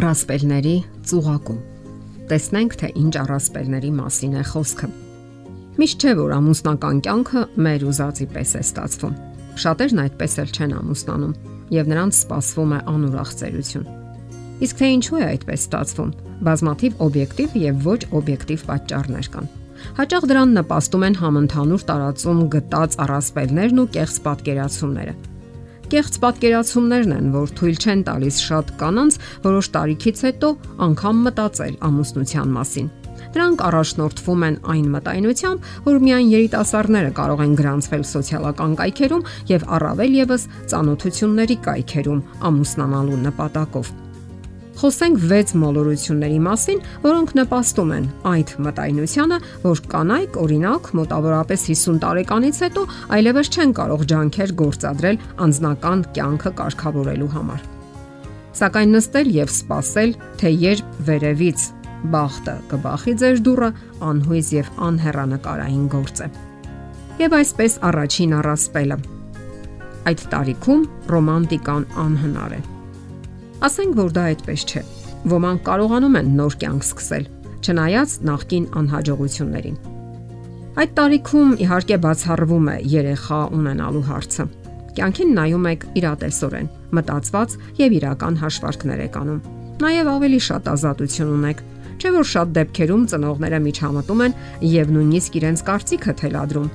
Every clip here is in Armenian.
Առասպելների ծուղակում։ Տեսնենք, թե ինչ առասպելների մասին է խոսքը։ Միշտ չէ, որ ամուսնական կյանքը մեր ուզածի պես է ստացվում։ Շատերն այդպես էլ չեն ամուսնանում, եւ նրանց սպասվում է անուրախ ծերություն։ Իսկ թե ինչու է այդպես ստացվում։ Բազմաթիվ օբյեկտիվ եւ ոչ օբյեկտիվ պատճառներ կան։ Հաճախ դրան նպաստում են համընդհանուր տարածում գտած առասպելներն ու կեղծ պատկերացումները կեղծ պատկերացումներն են, որ թույլ չեն տալիս շատ կանանց որոշ տարիքից հետո անգամ մտածել ամուսնության մասին։ Դրանք առաջնորդվում են այն մտայնությամբ, որ միայն երիտասարդները կարող են գրանցվել սոցիալական կայքերում եւ առավել եւս ծանոթությունների կայքերում ամուսնանալու նպատակով խոսենք 6 մոլորությունների մասին, որոնք նպաստում են այդ մտայնությանը, որ կանայք, օրինակ, մոտավորապես 50 տարեկանից հետո այլևս չեն կարող ջանքեր գործադրել անձնական կյանքը կարգավորելու համար։ Սակայն նստել եւ սպասել, թե երբ վերևից բախտը կբախի ձեր դուռը անհույզ եւ անհեռանկարային գործ է։ Եվ այսպես առաջին առասպելը։ Այդ տարիքում ռոմանտիկան անհնար է։ Ասենք որ դա այդպես չէ։ Ոմանք կարողանում են նոր կյանք սկսել, չնայած նախկին անհաջողություններին։ Այդ տարիքում իհարկե բացառվում է երեխա ունենալու հարցը։ Կյանքին նայում եք իրատեսորեն, մտածված եւ իրական հաշվարկներ եք անում։ Նաեւ ավելի շատ ազատություն ունեք, չէ՞ որ շատ դեպքերում ծնողները միջամտում են եւ նույնիսկ իրենց կարծիքը թելադրում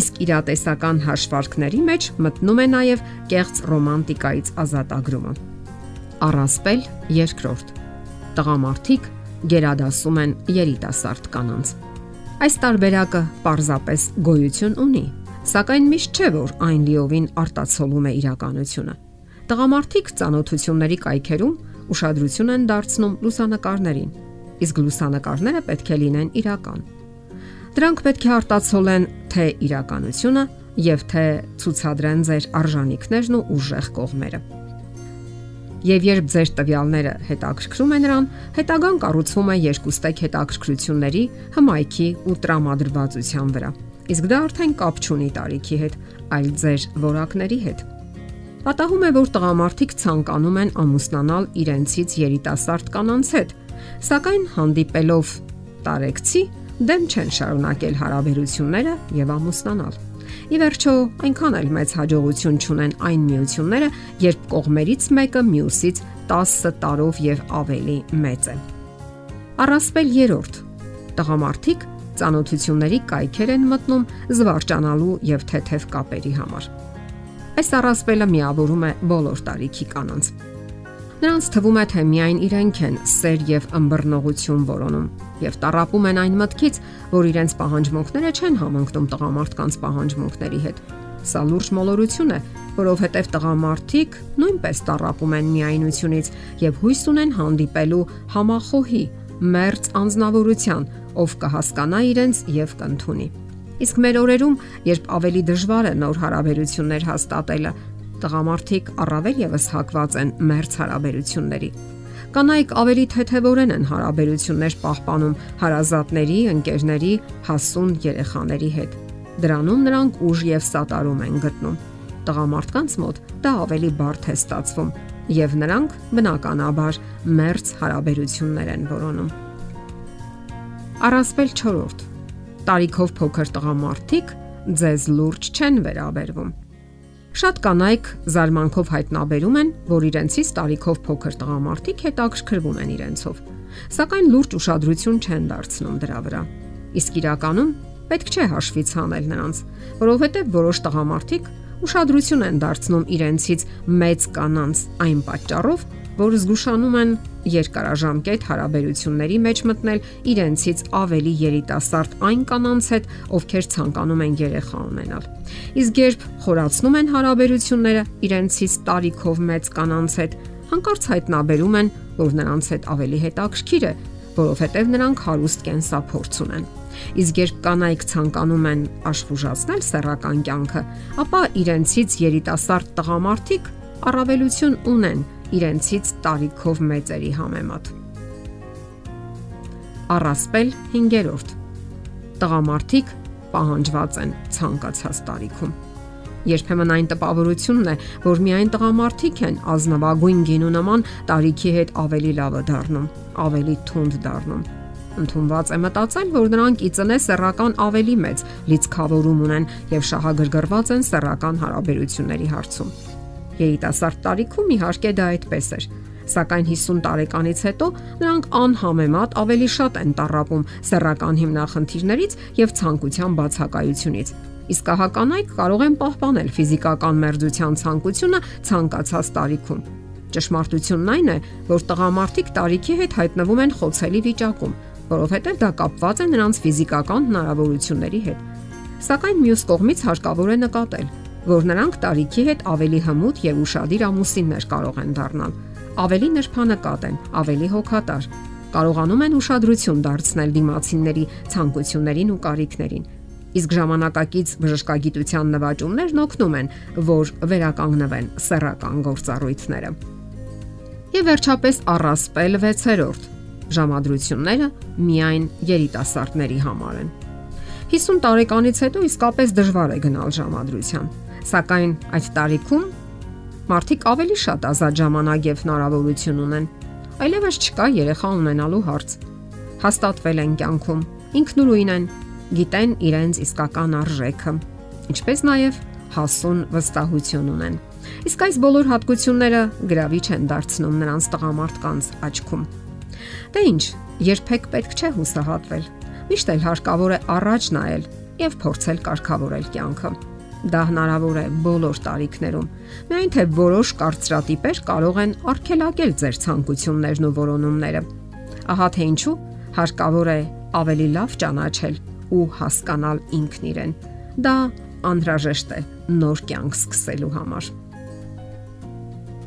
իսկ իրատեսական հաշվարկների մեջ մտնում է նաև կեղծ ռոմանտիկայից ազատագրումը առասպել երկրորդ։ Տղամարդիկ գերադասում են երիտասարդ կանանց։ Այս տարբերակը պարզապես գոյություն ունի, սակայն միշտ չէ, որ այն լիովին արտացոլում է իրականությունը։ Տղամարդիկ ծանոթությունների կայքերում ուշադրություն են դարձնում լուսանկարներին, իսկ լուսանկարները պետք է լինեն իրական։ Դրանք պետք է արտացոլեն թե իրականությունը եւ թե ցուցադրեն ձեր արժանինքներն ու ուժեղ կողմերը եւ երբ ձեր տվյալները հետաքրքրում են նրան, հետագան կառուցվում է երկուստեք հետաքրքրությունների, հմայքի ու տրամադրվածության վրա։ Իսկ դա արդեն կապ չունի տարիքի հետ, այլ ձեր որակների հետ։ Պատահում է, որ տղամարդիկ ցանկանում են ամուսնանալ իրենցից երիտասարդ կանանց հետ, սակայն հանդիպելով տարեկցի դեմ չեն շարունակել հարաբերությունները եւ ամուսնանալ։ Ի վերջո, այնքան էլ մեծ հաջողություն չունեն այն միությունները, երբ կողմերից մեկը մյուսից 10 տարով եւ ավելի մեծ է։ Առասպել 3. Տղամարդիկ ծանոթությունների կայքեր են մտնում զվարճանալու եւ թեթև կապերի համար։ Այս առասպելը միավորում է բոլոր տարիքի կանանց։ Նրանց թվում է, թե միայն իրենք են սեր եւ ըմբռնողություն որոնում եւ տարապում են այն մտքից, որ իրենց պահանջմունքները չեն համընկնում տղամարդկանց պահանջմունքների հետ։ Սա լուրջ մոլորություն է, որովհետև տղամարդիկ նույնպես տարապում են միայնությունից եւ հույս ունեն հանդիպելու համախոհի, մերց անznավորության, ով կհասկանա իրենց եւ կընդունի։ Իսկ մեր օրերում, երբ ավելի դժվար է նոր հարաբերություններ հաստատելը, Տղամարդիկ առավել եւս հակված են մերց հարաբերությունների։ Կանայք ավելի թեթևորեն են հարաբերություններ պահպանում հարազատների, ընկերների, հասուն երեխաների հետ։ Դրանում նրանք ուժ եւ սատարում են գտնում։ Տղամարդկանց մոտ դա ավելի բարդ է ստացվում եւ նրանք բնականաբար մերց հարաբերություններ են որոնում։ Առասպել 4. Տարիքով փոքր տղամարդիկ ձեզ լուրջ չեն վերաբերվում Շատ կանայք զարմանքով հայտնաբերում են, որ իրենցից տարիքով փոքր տղամարդիկ հետաքրքրվում են իրենցով, սակայն լուրջ ուշադրություն չեն դարձնում դրա վրա։ Իսկ իրականում պետք չէ հաշվից հանել նրանց, որովհետև որոշ տղամարդիկ ուշադրություն են դարձնում իրենցից մեծ կանանց այն պատճառով, որ զգուշանում են երկարաժամկետ հարաբերությունների մեջ մտնել իրենցից ավելի երիտասարդ այն կանանց հետ, ովքեր ցանկանում են երեխա ունենալ։ Իսկ երբ խորացնում են հարաբերությունները իրենցից տարիքով մեծ կանանց հետ, հանկարծ հայտնաբերում են, որ նրանց հետ ավելի հետաքրքիր է, որովհետև նրանք հարուստ կենսափորձ ունեն։ Իսկ երբ կանայք ցանկանում են աշխուժացնել սեռական կյանքը, ապա իրենցից երիտասարդ տղամարդիկ առավելություն ունեն իրենցից տարիքով մեծերի համեմատ։ Առասպել 5-րդ։ Տղամարդիկ պահանջված են ցանկացած տարիքում։ Երբեմն այն տպավորությունն է, որ միայն տղամարդիկ են ազնվագույն գինու նման տարիքի հետ ավելի լավը դառնում, ավելի թունդ դառնում։ Ընթունված է մտածել, որ նրանք ի ծնե սեռական ավելի մեծ լիցքավորում ունեն եւ շահագրգռված են սեռական հարաբերությունների հարցում։ Երիտասարդ տարիքում իհարկե դա այդպես էր, սակայն 50 տարեկանից հետո նրանք անհամեմատ ավելի շատ են տարապում սեռական հիմնախնդիրներից եւ ցանկության բացակայությունից Իսկ ահականայք կարող են պահպանել ֆիզիկական մերձության ցանկությունը ցանկացած տարիքում։ Ճշմարտությունն այն է, որ տղամարդիկ տարիքի հետ հայտնվում են խոցելի վիճակում, որովհետև դա կապված է նրանց ֆիզիկական հնարավորությունների հետ։ Սակայն մյուս կողմից հարկավոր է նկատել, որ նրանք տարիքի հետ ավելի հմուտ եւ ուրشادիր ամուսիններ կարող են դառնալ, ավելի նրբանակատ են, ավելի հոգատար, կարողանում են ուշադրություն դարձնել դիմացինների ցանկություններին ու կարիքներին։ Իսկ ժամանակակից բժշկագիտության նվաճումներն օգնում են, որ վերականգնվեն սեռական գործառույթները։ Եվ վերջապես առասպել 6-րդ ժամադրությունները միայն երիտասարդների համար են։ 50 տարեկանից հետո իսկապես դժվար է գնալ ժամադրության սակայն այդ տարիքում մարդիկ ավելի շատ ազատ ժամանակ եւ հնարավորություն ունեն։ Այլևս չկա երեխա ունենալու հարց։ Հաստատվել են կյանքում, ինքնուրույն են, գիտեն իրենց իսկական արժեքը, ինչպես նաև հասուն վստահություն ունեն։ Իսկ այս բոլոր հատկությունները գրավիչ են դարձնում նրանց տղամարդկանց աչքում։ Դե ինչ, երբեք պետք չէ հուսահատվել։ Միշտ էլ հարկավոր է առաջ նայել եւ փորձել կարգավորել կյանքը։ Դա հնարավոր է բոլոր տարիքներում։ Միայն թե որոշ կարծրատիպեր կարող են արգելակել ձեր ցանկություններն ու որոնումները։ Ահա թե ինչու հարկավոր է ավելի լավ ճանաչել ու հասկանալ ինքն իրեն։ Դա անհրաժեշտ է նոր կյանք սկսելու համար։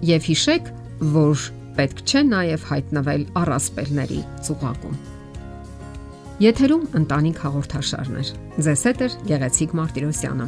Եվ հիշեք, որ պետք չէ նաև հայտնվել առասպելների ծուղակում։ Եթերում ընտանիք հաղորդաշարներ։ Ձեզ հետ է Գեղեցիկ Մարտիրոսյանը։